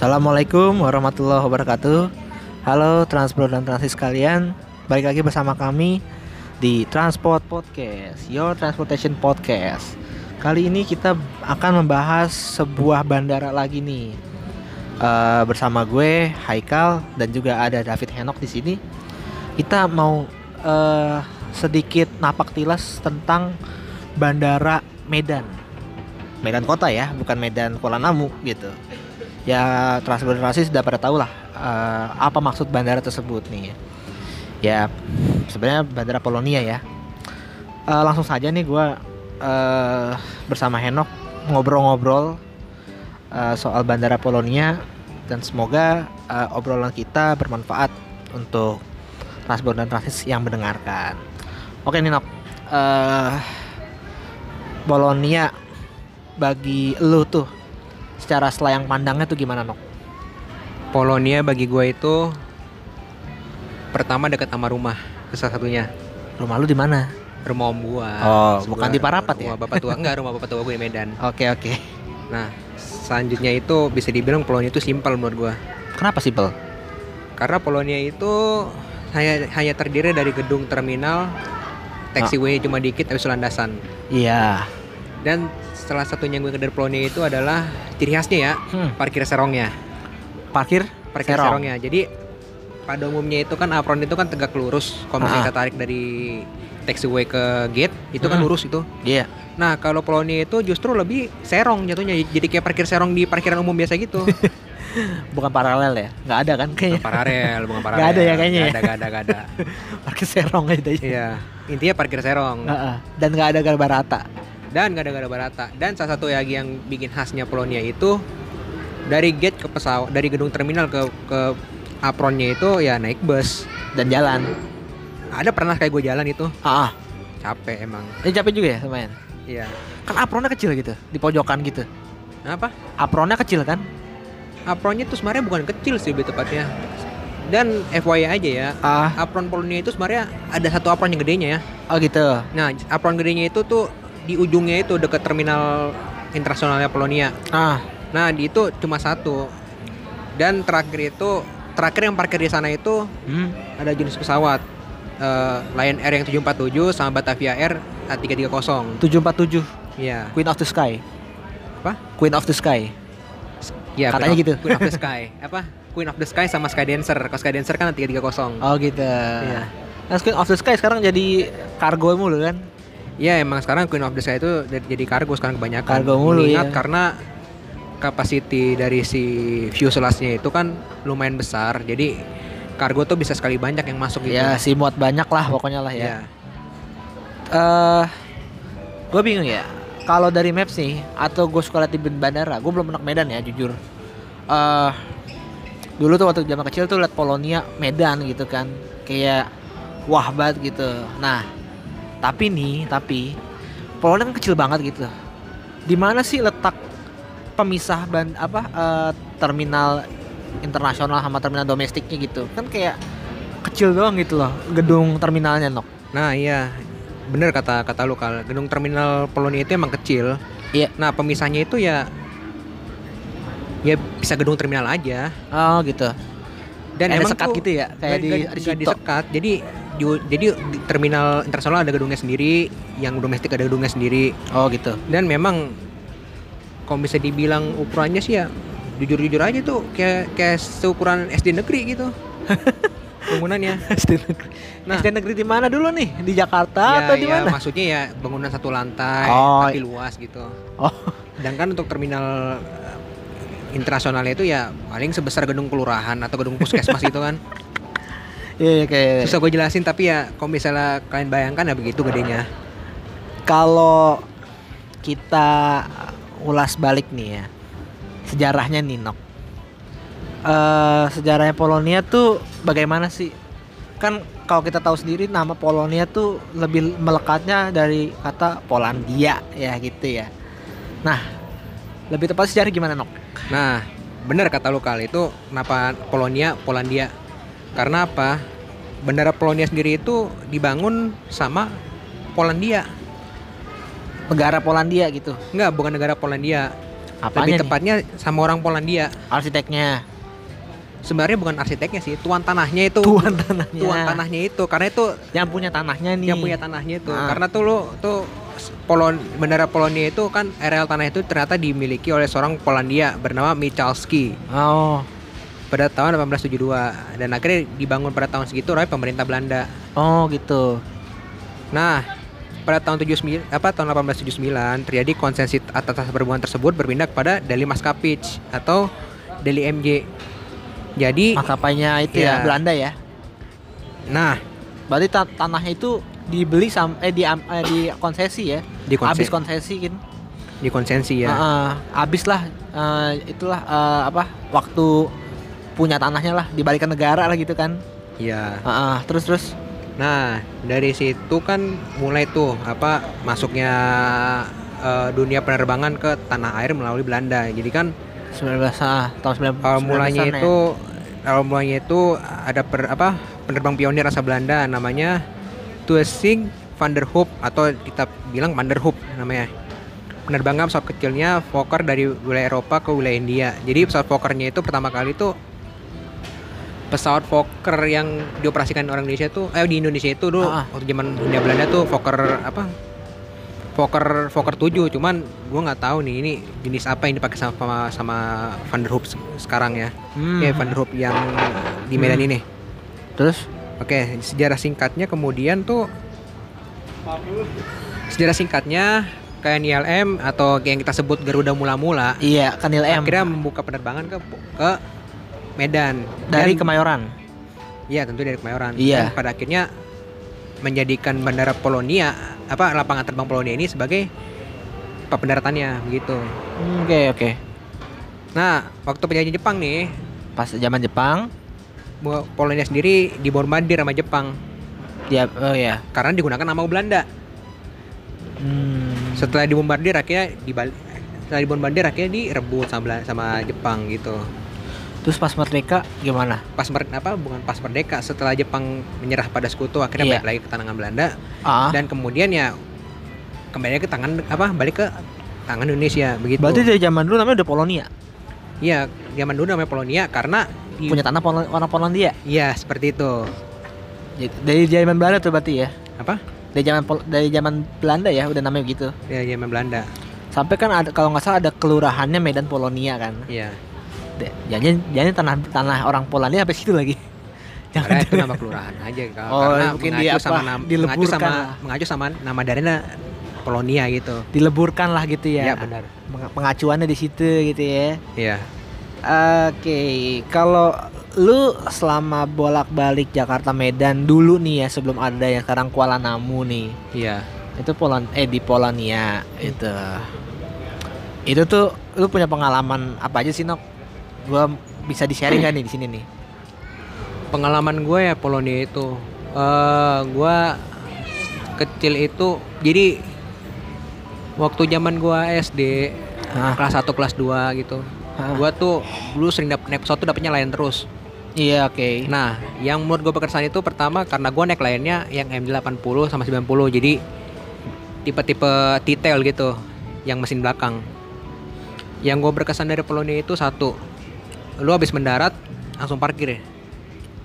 Assalamualaikum warahmatullahi wabarakatuh. Halo Transpro dan Transis sekalian, balik lagi bersama kami di Transport Podcast, Your Transportation Podcast. Kali ini kita akan membahas sebuah bandara lagi nih. Eh, bersama gue Haikal dan juga ada David Henok di sini. Kita mau eh, sedikit napak tilas tentang bandara Medan. Medan kota ya, bukan Medan Kuala Namu gitu. Ya transportasi sudah pada tahu lah eh, apa maksud bandara tersebut nih ya. Sebenarnya bandara Polonia ya. Eh, langsung saja nih gue eh, bersama Henok ngobrol-ngobrol eh, soal bandara Polonia. Dan semoga eh, obrolan kita bermanfaat untuk transport dan transis yang mendengarkan oke nih Nok Eh, Polonia bagi lu tuh secara selayang pandangnya tuh gimana Nok? Polonia bagi gue itu pertama dekat sama rumah itu salah satunya Rumah lu di mana? rumah om gua Oh, Sebuah- bukan di Parapat ya? rumah bapak tua enggak rumah bapak tua gue di Medan Oke oke. nah selanjutnya itu bisa dibilang Polonia itu simpel menurut gua Kenapa sih Pel? karena Polonia itu hanya hanya terdiri dari gedung terminal taxiway cuma dikit habis itu landasan Iya. dan salah satunya yang gue dari Polonia itu adalah ciri khasnya ya Hmm. parkir serongnya Parkir? parkir Serong. serongnya jadi pada umumnya itu kan apron itu kan tegak lurus kalau misalnya Ah. kita tarik dari taxiway ke gate itu kan Hmm. lurus itu Iya. nah kalau Polonia itu justru lebih serong jatuhnya jadi kayak parkir serong di parkiran umum biasa gitu Bukan paralel ya? Nggak ada kan kayaknya. paralel bukan paralel Nggak ada ya kayaknya Nggak ya? ada nggak ada nggak ada Parkir serong aja. iya intinya parkir serong Heeh. Dan nggak ada gambar rata. dan nggak ada nggak ada barata dan salah satu lagi yang bikin khasnya Polonia itu dari gate ke pesawat dari gedung terminal ke ke apronnya itu ya naik bus Dan jalan. ada pernah kayak gue jalan itu Ah, ah. capek emang Ini capek juga ya lumayan. iya Kan apronnya kecil gitu, di pojokan gitu. apa Apronnya kecil kan? Apronnya tuh sebenarnya bukan kecil sih lebih tepatnya dan FYI aja ya Ah, apron Polonia itu sebenarnya ada satu apron yang gedenya ya oh gitu. nah apron gedenya itu tuh di ujungnya itu dekat terminal internasionalnya Polonia Ah, nah di itu cuma satu dan terakhir itu terakhir yang parkir di sana itu hmm. ada jenis pesawat eh, Lion Air yang 747 sama Batavia Air A330 747 Iya. Queen of the Sky. Apa? Queen of the Sky. Iya, Katanya Queen of- gitu. Queen of the Sky. Apa? Queen of the Sky sama Skydancer. Kalau Skydancer kan 330. Oh gitu. Iya. Nah, Queen of the Sky sekarang jadi kargo mulu kan? Iya, emang sekarang Queen of the Sky itu jadi- kargo sekarang kebanyakan. Kargo mulu, Mengingat ya. karena capacity dari si fuselage-nya itu kan lumayan besar. Jadi kargo tuh bisa sekali banyak yang masuk gitu. Ya, si muat banyak lah pokoknya lah ya. Iya. Eh, gue bingung ya. Kalau dari maps nih, atau gue lihat di bandara, gue belum pernah ke Medan ya jujur. Eh, dulu tuh waktu zaman kecil tuh lihat Polonia Medan gitu kan, kayak wah banget gitu. Nah, tapi nih, tapi Polonia kan kecil banget gitu. Di mana sih letak pemisah ban apa eh, terminal internasional sama terminal domestiknya gitu? Kan kayak kecil doang gitu loh gedung terminalnya nok. Nah, iya. Bener kata kata lu Kal. Gedung terminal Polonia itu emang kecil. Iya. Nah, pemisahnya itu ya ya bisa gedung terminal aja. Oh gitu. Dan Ada emang sekat tuh gitu ya, kayak di- di Sito. disekat. Jadi jadi di terminal internasional ada gedungnya sendiri, yang domestik ada gedungnya sendiri. Oh gitu. Dan memang kalau bisa dibilang ukurannya sih ya jujur-jujur aja tuh kayak kayak seukuran SD negeri gitu. Bangunannya. SD negeri. Nah. SD negeri di mana dulu nih? Di Jakarta ya, atau di ya, mana? maksudnya ya bangunan satu lantai Oh. tapi luas gitu. Oh, Sedangkan untuk terminal eh, internasionalnya itu ya paling sebesar gedung kelurahan atau gedung puskesmas gitu kan. iya iya, kayak Susah gue jelasin tapi ya kalau misalnya kalian bayangkan ya begitu gedenya. kalau kita ulas balik nih ya. Sejarahnya nih, Eh sejarahnya Polonia tuh bagaimana sih? Kan kalau kita tahu sendiri nama Polonia tuh lebih melekatnya dari kata Polandia ya gitu ya. Nah, lebih tepat sejarah gimana, Nok? Nah, benar kata lu kali itu kenapa Polonia Polandia? Karena apa? Bandara Polonia sendiri itu dibangun sama Polandia. Negara Polandia gitu. Enggak, bukan negara Polandia. Apanya Lebih nih? tepatnya sama orang Polandia. Arsiteknya. Sebenarnya bukan arsiteknya sih, tuan tanahnya itu. Tuan tanahnya. Tuan tanahnya itu karena itu Yang punya tanahnya nih. yang punya tanahnya itu. Ah. Karena tuh lu tuh Polon Bandara Polonia itu kan areal tanah itu ternyata dimiliki oleh seorang Polandia bernama Michalski Oh. pada tahun 1872 dan akhirnya dibangun pada tahun segitu oleh pemerintah Belanda. Oh gitu. Nah, pada tahun 79 apa tahun 1879 terjadi konsensi atas perhubungan tersebut berpindah kepada Deli Maskapich atau Deli MJ. Jadi, Maskapainya itu ya Iya. Belanda ya. nah Berarti ta- tanahnya itu dibeli sam eh di eh, di konsesi ya. di konsen- Habis konsesi kan. di konsensi ya. Heeh, habis lah eh, itulah eh, apa waktu punya tanahnya lah dibalikan negara lah gitu kan. Iya. Heeh, terus terus Nah, dari situ kan mulai tuh apa masuknya eh, dunia penerbangan ke tanah air melalui Belanda. Jadi kan 19 ah, tahun 90 awal mulanya 19-an ya. itu awal mulanya itu ada per, apa penerbang pionir asal Belanda namanya Tuesing van der Hoop atau kita bilang van der Hoop namanya. Penerbangan pesawat kecilnya Fokker dari wilayah Eropa ke wilayah India. Jadi pesawat Fokkernya itu pertama kali itu pesawat Fokker yang dioperasikan orang Indonesia tuh eh di Indonesia itu dulu Ah, ah. waktu zaman India Belanda tuh Fokker apa Fokker Fokker 7 cuman gua nggak tahu nih ini jenis apa yang dipakai sama sama Van der Hoop se- sekarang ya. Hmm. Ya Van der Hoop yang di Medan Hmm. ini. Terus Oke, sejarah singkatnya kemudian tuh sejarah singkatnya KNILM atau yang kita sebut Garuda Mula-Mula iya Kanil M akhirnya membuka penerbangan ke ke Medan dari Dan- Kemayoran. Iya tentu dari Kemayoran. Iya. Dan pada akhirnya menjadikan bandara Polonia apa lapangan terbang Polonia ini sebagai pendaratannya begitu. Hmm, Oke oke. Nah waktu penjajah Jepang nih Pas zaman Jepang Polonia sendiri dibombardir sama Jepang dia oh ya. karena digunakan nama Belanda. Hmm. Setelah dibombardir akhirnya dibalik setelah dibombardir akhirnya direbut sama sama Jepang gitu. Terus pas merdeka gimana? Pas mer apa bukan pas merdeka setelah Jepang menyerah pada sekutu Iya. akhirnya balik lagi ke tangan Belanda Ah. dan kemudian ya kembali ke tangan apa balik ke tangan Indonesia begitu. Berarti dari zaman dulu namanya udah Polonia. Iya, zaman dulu namanya Polonia karena Punya tanah Pol- orang Polandia. Iya, seperti itu. Jadi, Dari zaman Belanda tuh berarti ya. Apa? Dari zaman Pol- dari zaman Belanda ya udah namanya gitu. Ya, zaman Belanda. Sampai kan ada kalau nggak salah ada kelurahannya Medan Polonia kan. Iya. Jadi jadi tanah tanah orang Polandia sampai situ lagi. Karena itu Jangan nama kelurahan aja kalau Oh, karena mungkin dia sama apa, nama mengacu dileburkan sama lah. mengacu sama nama daerahnya Polonia gitu. dileburkan lah gitu ya. Iya, benar. Peng- Pengacuannya di situ gitu ya. Iya. Oke, kalau lu selama bolak-balik Jakarta Medan dulu nih ya sebelum ada yang sekarang Kuala Namu nih. Iya. Itu Polon eh di Polonia itu. Itu tuh lu punya pengalaman apa aja sih, Nok? Gua bisa di-sharing gak nih di sini nih? Pengalaman gue ya Polonia itu eh gue kecil itu jadi waktu zaman gue SD Hah? kelas 1 kelas 2 gitu. Gua tuh dulu sering dapet naik pesawat tuh dapetnya layan terus. Iya, oke. Nah, yang menurut gue berkesan itu pertama karena gue naik lainnya yang MD80 sama 90 jadi tipe-tipe detail gitu yang mesin belakang. Yang gue berkesan dari Polonia itu satu, lu habis mendarat langsung parkir ya,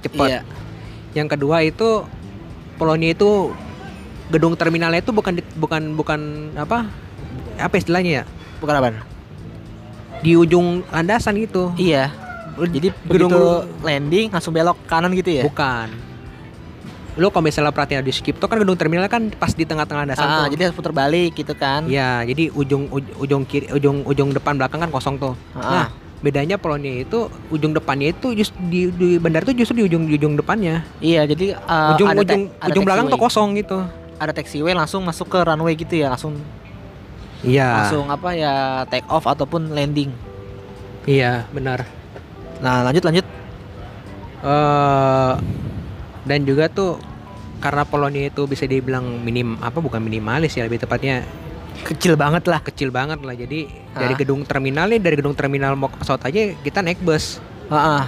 cepet. Iya. Yang kedua itu Polonia itu gedung terminalnya itu bukan bukan bukan apa apa istilahnya ya Bukan apa? di ujung landasan gitu. Iya. Jadi Gedung- begitu landing langsung belok kanan gitu ya? Bukan. Lu kalau misalnya perhatian di skip tuh kan gedung terminal kan pas di tengah-tengah landasan Ah, tuh. jadi harus putar balik gitu kan? Iya, jadi ujung uj- ujung kiri ujung ujung depan belakang kan kosong tuh. Ah. Nah, bedanya Polonia itu ujung depannya itu just di, di bandara tuh justru di ujung di ujung depannya. Iya, jadi uh, ujung ada ujung ada ujung belakang tuh kosong gitu. Ada taxiway langsung masuk ke runway gitu ya, langsung Iya. langsung apa ya take off ataupun landing. Iya, benar. Nah, lanjut lanjut. eh dan juga tuh karena Polonia itu bisa dibilang minim apa bukan minimalis ya lebih tepatnya Kecil banget lah. kecil banget lah jadi dari Ah. gedung terminal nih dari gedung terminal mau ke pesawat aja kita naik bus Heeh.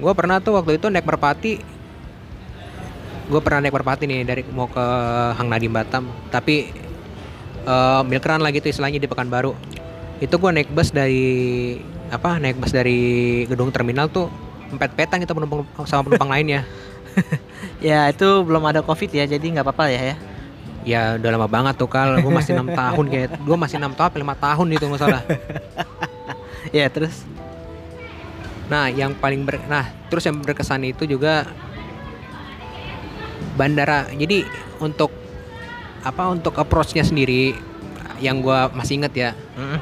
Gua pernah tuh waktu itu naik merpati gue pernah naik merpati nih dari mau ke Hang Nadim Batam tapi eh milk run lah gitu istilahnya di Pekanbaru itu gue naik bus dari apa naik bus dari gedung terminal tuh empat petan kita penumpang sama penumpang lainnya Ya itu belum ada covid ya, jadi nggak apa-apa ya ya. Ya udah lama banget tuh kal gue masih enam tahun kayak gue masih enam tahun lima tahun itu nggak salah Ya terus. Nah, yang paling ber nah, terus yang berkesan itu juga bandara. Jadi untuk apa untuk approach-nya sendiri yang gua masih inget ya. Mm.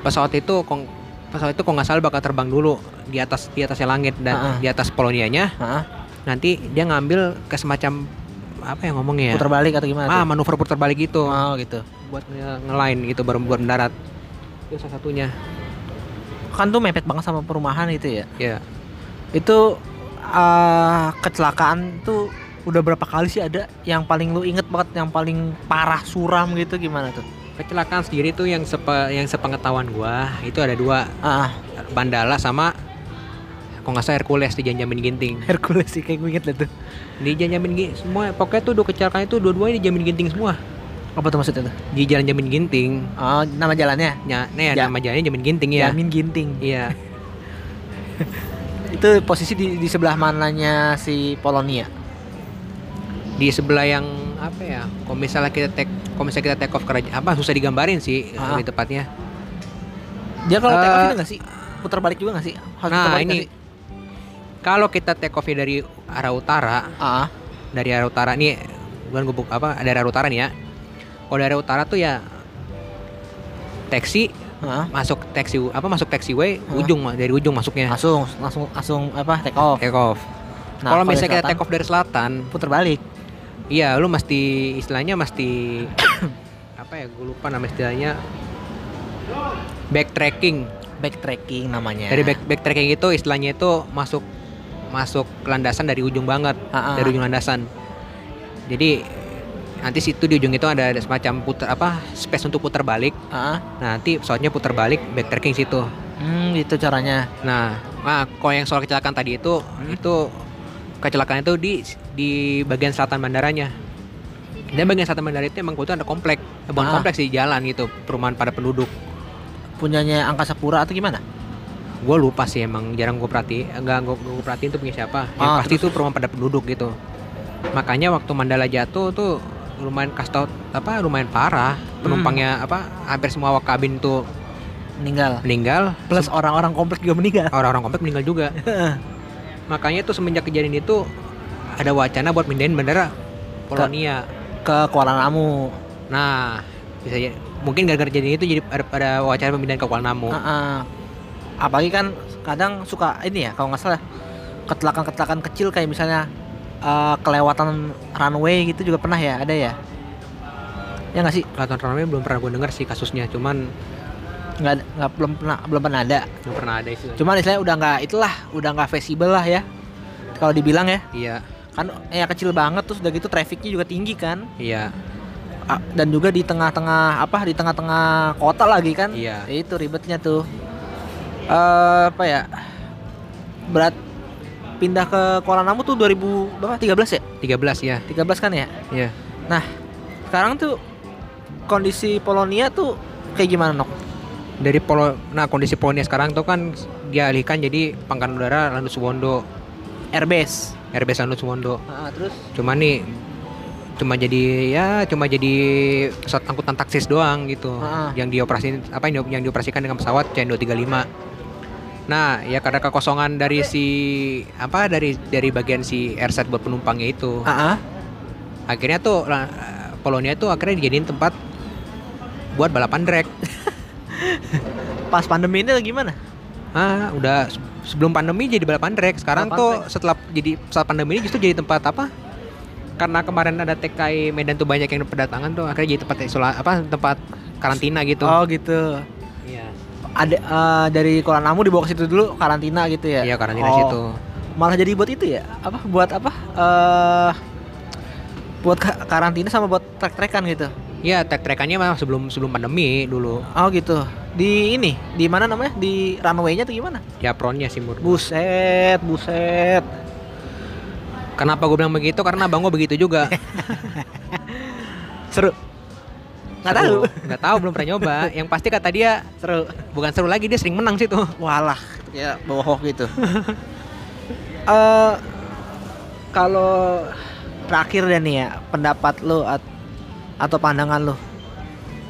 Pesawat itu kong pesawat itu kok nggak salah bakal terbang dulu di atas di atasnya langit dan Ah, ah. di atas Polonianya. Heeh. Nanti dia ngambil ke semacam apa yang ngomongnya ya? Putar balik atau gimana? Ah, tuh? manuver putar balik gitu Oh gitu. buat nge- ngelain gitu baru buat mendarat. Itu salah satunya. Kan tuh mepet banget sama perumahan itu ya. Ya. Itu eh kecelakaan tuh udah berapa kali sih ada yang paling lu inget banget yang paling parah suram gitu gimana tuh? Kecelakaan sendiri tuh yang sepe, yang sepengetahuan gua itu ada dua Ah, ah. Bandala sama kok nggak salah Hercules di Janjamin Ginting. Hercules sih kayak gue inget lah tuh. Di Janjamin Ginting semua pokoknya tuh dua kecelakaan itu dua-duanya di Jamin Ginting semua. Apa tuh maksudnya tuh? Di Jalan Jamin Ginting. Oh, nama jalannya? Ya, nih Ja- nama jalannya Jamin Ginting ya. Jamin Ginting. Iya. Itu posisi di, di sebelah mananya si Polonia. Di sebelah yang apa ya? Kalau misalnya kita take kalau misalnya kita take off ke Raja- apa susah digambarin sih Ah. lebih tepatnya. Dia kalau take off Eh, itu nggak sih? Putar balik juga nggak sih? Harus Nah, ini sih? Kalau kita take off dari arah utara, Ah, dari arah utara nih bukan gubuk apa dari arah utara nih ya. Kalau dari arah utara tuh ya taksi ah. masuk taxi apa masuk taxiway Hah? ujung Ma, dari ujung masuknya langsung langsung langsung apa take off. take off Nah, kalau misalnya kita take off dari selatan putar balik. iya lu mesti istilahnya mesti apa ya gue lupa nama istilahnya backtracking Backtracking namanya. dari back backtracking itu istilahnya itu masuk masuk landasan dari ujung banget ah. dari ujung landasan jadi nanti situ di ujung itu ada, semacam putar apa space untuk putar balik Ah, nah, nanti pesawatnya putar balik backtracking situ hmm, gitu caranya. Nah, nah kalau yang soal kecelakaan tadi itu Hmm. itu kecelakaan itu di di bagian selatan bandaranya. Dan bagian selatan bandara itu emang kebetulan ada komplek, bukan Ah. kompleks di jalan gitu, perumahan pada penduduk. Punyanya Angkasa Pura atau gimana? Gue lupa sih emang jarang gue perhati, enggak gue, gue perhatiin tuh punya siapa. Yang Ah, pasti itu perumahan pada penduduk gitu. Makanya waktu Mandala jatuh tuh lumayan kastau apa lumayan parah penumpangnya apa hampir semua awak kabin tuh Meninggal. meninggal Plus orang-orang komplek juga meninggal. orang-orang komplek meninggal juga makanya tuh semenjak kejadian itu ada wacana buat mindahin bandara Polonia Ke Kuala Namu. nah bisa ya mungkin gara-gara kejadian itu jadi ada, ada wacana pemindahan ke Kuala Namu Ah, ah. Apalagi kan kadang suka ini ya kalau nggak salah kecelakaan-kecelakaan kecil kayak misalnya eh, kelewatan runway gitu juga pernah ya ada ya? Ya nggak sih? Kelihatan ramai belum pernah gue denger sih kasusnya cuman nggak nggak belum pernah belum pernah ada. Belum pernah ada istilah cuman istilahnya udah nggak itulah udah nggak visible lah ya kalau dibilang ya. Iya. Kan ya kecil banget terus udah gitu trafficnya juga tinggi kan. Iya. Dan juga di tengah-tengah apa di tengah-tengah kota lagi kan. Iya. Ya itu ribetnya tuh Eh apa ya? Berat pindah ke Kuala Namu tuh 2000 berapa? 13 ya? 13 ya 13 kan ya? Iya. Sekarang tuh kondisi Polonia tuh kayak gimana nok? Dari Polo nah kondisi Polonia sekarang tuh kan dialihkan jadi pangkalan udara Lanut Suwondo airbase. Airbase Lanut Suwondo Ah, terus? Cuma nih cuma jadi ya cuma jadi pesawat angkutan taksis doang gitu. Ah. yang dioperasi apa yang, di- yang dioperasikan dengan pesawat CN235 nah ya karena kekosongan dari si apa dari dari bagian si airset buat penumpangnya itu. Ah, ah. akhirnya tuh Polonia tuh akhirnya dijadiin tempat buat balapan drag. Pas pandemi ini gimana? Ah udah se- sebelum pandemi jadi balapan drag. Sekarang Balapan tuh drag. setelah jadi saat pandemi ini justru jadi tempat apa? Karena kemarin ada TKI Medan tuh banyak yang berdatangan tuh akhirnya jadi tempat isola apa tempat karantina gitu. Oh gitu ada eh, dari Kuala Namu dibawa ke situ dulu karantina gitu ya? Iya karantina Oh, situ malah jadi buat itu ya? Apa buat apa? Eh buat ka- karantina sama buat trek-trekan gitu? Iya tek trekannya memang sebelum sebelum pandemi dulu. Oh gitu. Di ini di mana namanya? Di runway-nya tuh gimana? Ya pronnya sih menurut buset buset. Kenapa gue bilang begitu? Karena abang gue begitu juga. Seru. Nggak tahu. Nggak tahu, belum pernah nyoba. Yang pasti kata dia Seru. bukan seru lagi, dia sering menang situ. Walah, ya bohong gitu. Eh kalau terakhir deh nih ya, pendapat lu at- atau pandangan lu.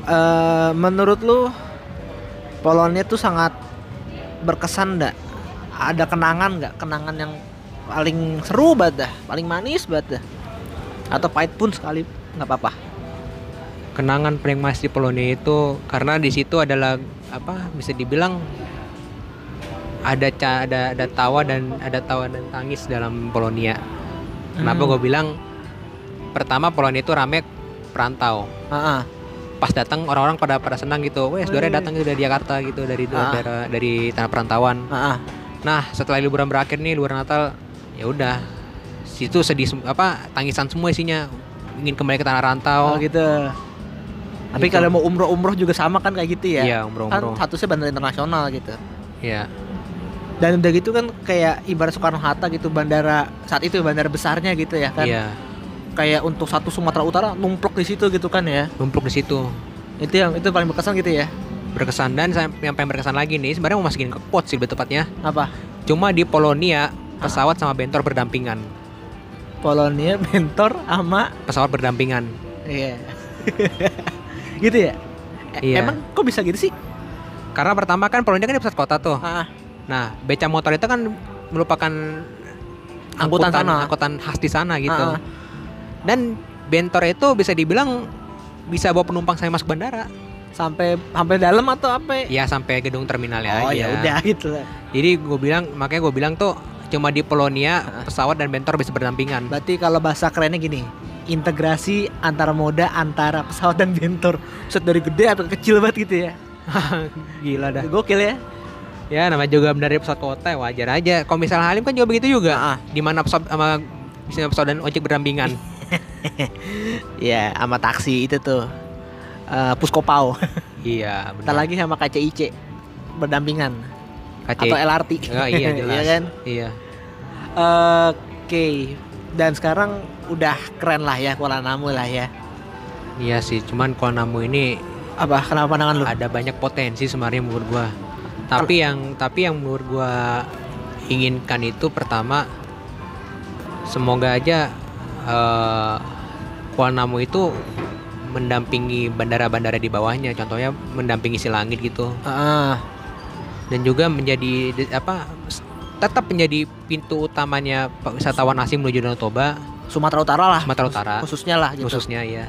Eh menurut lu Polonia tuh sangat berkesan nggak? Ada kenangan nggak? Kenangan yang paling seru banget dah, paling manis banget dah. Atau pahit pun sekali nggak apa-apa. Kenangan paling mas di Polonia itu karena di situ adalah apa bisa dibilang ada ca ada ada tawa dan ada tawa dan tangis dalam Polonia. Kenapa Hmm. gue bilang pertama Polonia itu rame perantau. Ah. Pas datang orang-orang pada pada senang gitu. Wes, saudara Wih. datang gitu dari Jakarta gitu dari Ah. daerah dari tanah perantauan. ah. Nah, setelah liburan berakhir nih, liburan Natal, ya udah. Situ sedih apa tangisan semua isinya. Ingin kembali ke tanah rantau. Oh gitu. Tapi Gitu. kalau mau umroh-umroh juga sama kan kayak gitu ya? Iya, Kan umroh-umroh. statusnya bandara internasional gitu. Iya. Dan udah gitu kan kayak ibarat Soekarno Hatta gitu bandara saat itu bandara besarnya gitu ya kan. Iya, Kayak untuk satu Sumatera Utara numplok di situ gitu kan ya. numpuk di situ. Itu yang itu paling berkesan gitu ya. Berkesan dan saya- yang paling berkesan lagi nih, sebenarnya mau masukin ke quote sih lebih tepatnya. Apa? Cuma di Polonia pesawat sama bentor berdampingan. Polonia bentor sama Pesawat berdampingan. iya. gitu ya? E- Iya. Emang kok bisa gitu sih? Karena pertama kan Polonia kan di pusat kota tuh. Ah, Nah, beca motor itu kan merupakan Angkutan sana. angkutan khas di sana gitu. ah. Dan bentor itu bisa dibilang bisa bawa penumpang saya masuk bandara. sampai sampai dalam atau apa? Ya sampai gedung terminalnya oh aja. ya udah gitu lah. Jadi gue bilang makanya gue bilang tuh cuma di Polonia pesawat dan bentor bisa berdampingan. Berarti kalau bahasa kerennya gini, integrasi antara moda antara pesawat dan bentor. Set dari gede atau kecil banget gitu ya. Gila dah. Gokil ya. Ya namanya juga dari pesawat kota ya wajar aja. Kalau misalnya Halim kan juga begitu juga. Ah. Di mana pesawat sama bisa pesawat dan ojek berdampingan. Ya, sama taksi itu tuh. Eh Puskopau. iya, benar. lagi sama KCIC berdampingan KC. atau LRT. Oh, iya jelas. Iya kan? Iya. Oke. Dan sekarang udah keren lah ya Kuala Namu lah ya. Iya sih, cuman Kuala Namu ini Apa kenapa pandangan lu? ada banyak potensi sebenarnya menurut gua. Tapi yang tapi yang menurut gua inginkan itu pertama semoga aja eh, Kuala Namu itu mendampingi bandara-bandara di bawahnya, contohnya mendampingi Silangit gitu Ah, dan juga menjadi apa tetap menjadi pintu utamanya pak wisatawan asing menuju Danau Toba Sumatera Utara lah. Sumatera Utara. Khususnya lah gitu. khususnya ya.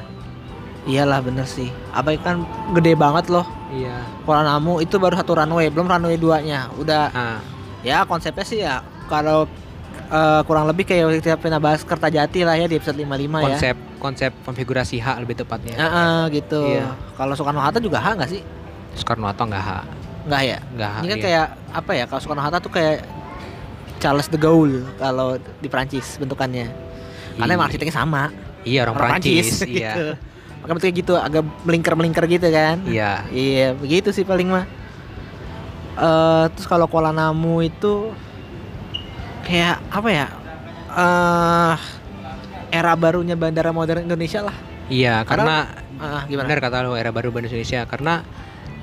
Iyalah bener sih. Apa kan gede banget loh. Iya. Kuala Namu itu baru satu runway, belum runway duanya. Udah Ah, ya konsepnya sih ya kalau eh, kurang lebih kayak kita pernah bahas Kertajati lah ya di episode 55 ya. konsep konsep konfigurasi H lebih tepatnya. Heeh, gitu. Iya. Kalau Soekarno Hatta juga H nggak sih? Soekarno Hatta nggak H, Nggak ya? nggak H. Ini kan dia. kayak apa ya? Kalau Soekarno Hatta tuh kayak Charles de Gaulle kalau di Prancis bentukannya. Karena emang Iya. arsiteknya sama. Iya orang, Prancis, iya. gitu. Makanya bentuknya gitu agak melingkar-melingkar gitu kan. Iya. Iya, begitu sih paling mah. Eh terus kalau Kuala Namu itu kayak apa ya? Eh era barunya bandara modern Indonesia lah. Iya, karena, Ah, gimana? benar kata lo era baru Bandara Indonesia karena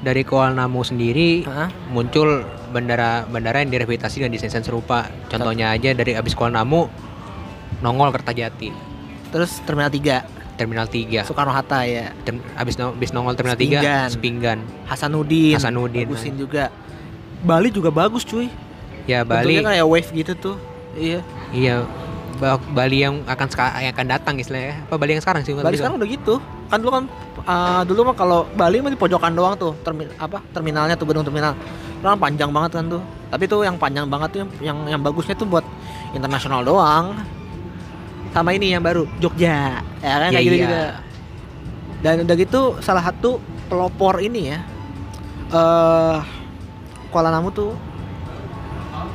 dari Kuala Namu sendiri Ah, muncul bandara-bandara yang direhabilitasi dan desain serupa. Contohnya aja dari abis Kuala Namu nongol Kertajati, terus Terminal 3, Terminal 3. Soekarno Hatta ya. Term- abis, no- abis nongol Terminal Sepinggan. 3, Sepinggan. Hasanuddin, Hasanuddin. bagusin juga. Bali juga bagus cuy. Ya Bali, Bentuknya kayak wave gitu tuh. Iya. iya Ba- Bali yang akan yang akan datang istilahnya. Apa Bali yang sekarang sih? Bali sekarang udah gitu. Kan dulu kan ah, dulu mah kalau Bali mah di pojokan doang tuh, termin apa? Terminalnya tuh gedung terminal. Kan panjang banget kan tuh. Tapi tuh yang panjang banget tuh yang yang, yang bagusnya tuh buat internasional doang. Sama ini yang baru Jogja. Ya kan Iya, kayak gitu iya. juga. Dan udah gitu salah satu pelopor ini ya. Eh Kuala Namu tuh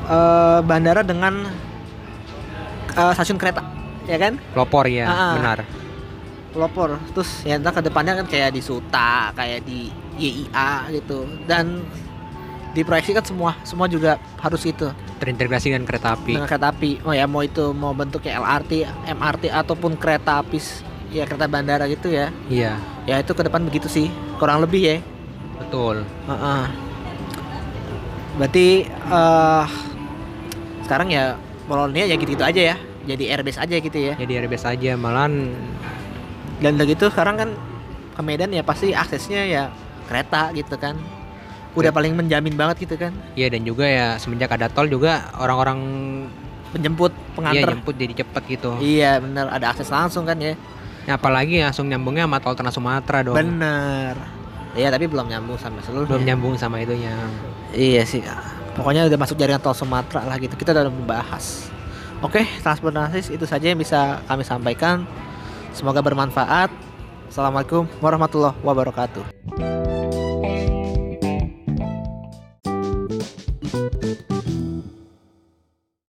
eh bandara dengan eh, stasiun kereta, ya kan? Pelopor ya, ah. benar. pelopor terus ya ntar ke depannya kan kayak di Suta kayak di YIA gitu dan diproyeksikan semua semua juga harus gitu terintegrasi dengan kereta api. dengan kereta api. Oh ya mau itu mau bentuknya LRT, MRT ataupun kereta api ya kereta bandara gitu ya. Iya, Ya itu ke depan begitu sih. Kurang lebih ya. betul. Heeh. Berarti eh sekarang ya Polonia ya gitu-gitu aja ya. Jadi airbase aja gitu ya. Jadi airbase aja malahan Dan udah gitu sekarang kan ke Medan ya pasti aksesnya ya kereta gitu kan. Udah Kereta. paling menjamin banget gitu kan. ya dan juga ya semenjak ada tol juga orang-orang Penjemput, pengantar. jemput jadi cepet gitu. Iya bener ada akses langsung kan ya. Ya, apalagi langsung nyambungnya sama tol Trans Sumatera dong. Bener. Iya tapi belum nyambung sampai seluruh. Belum nyambung sama itunya. Iya sih. Pokoknya udah masuk jaringan tol Sumatera lah gitu. Kita udah membahas. Oke, transportasi itu saja yang bisa kami sampaikan. Semoga bermanfaat. Assalamualaikum warahmatullahi wabarakatuh.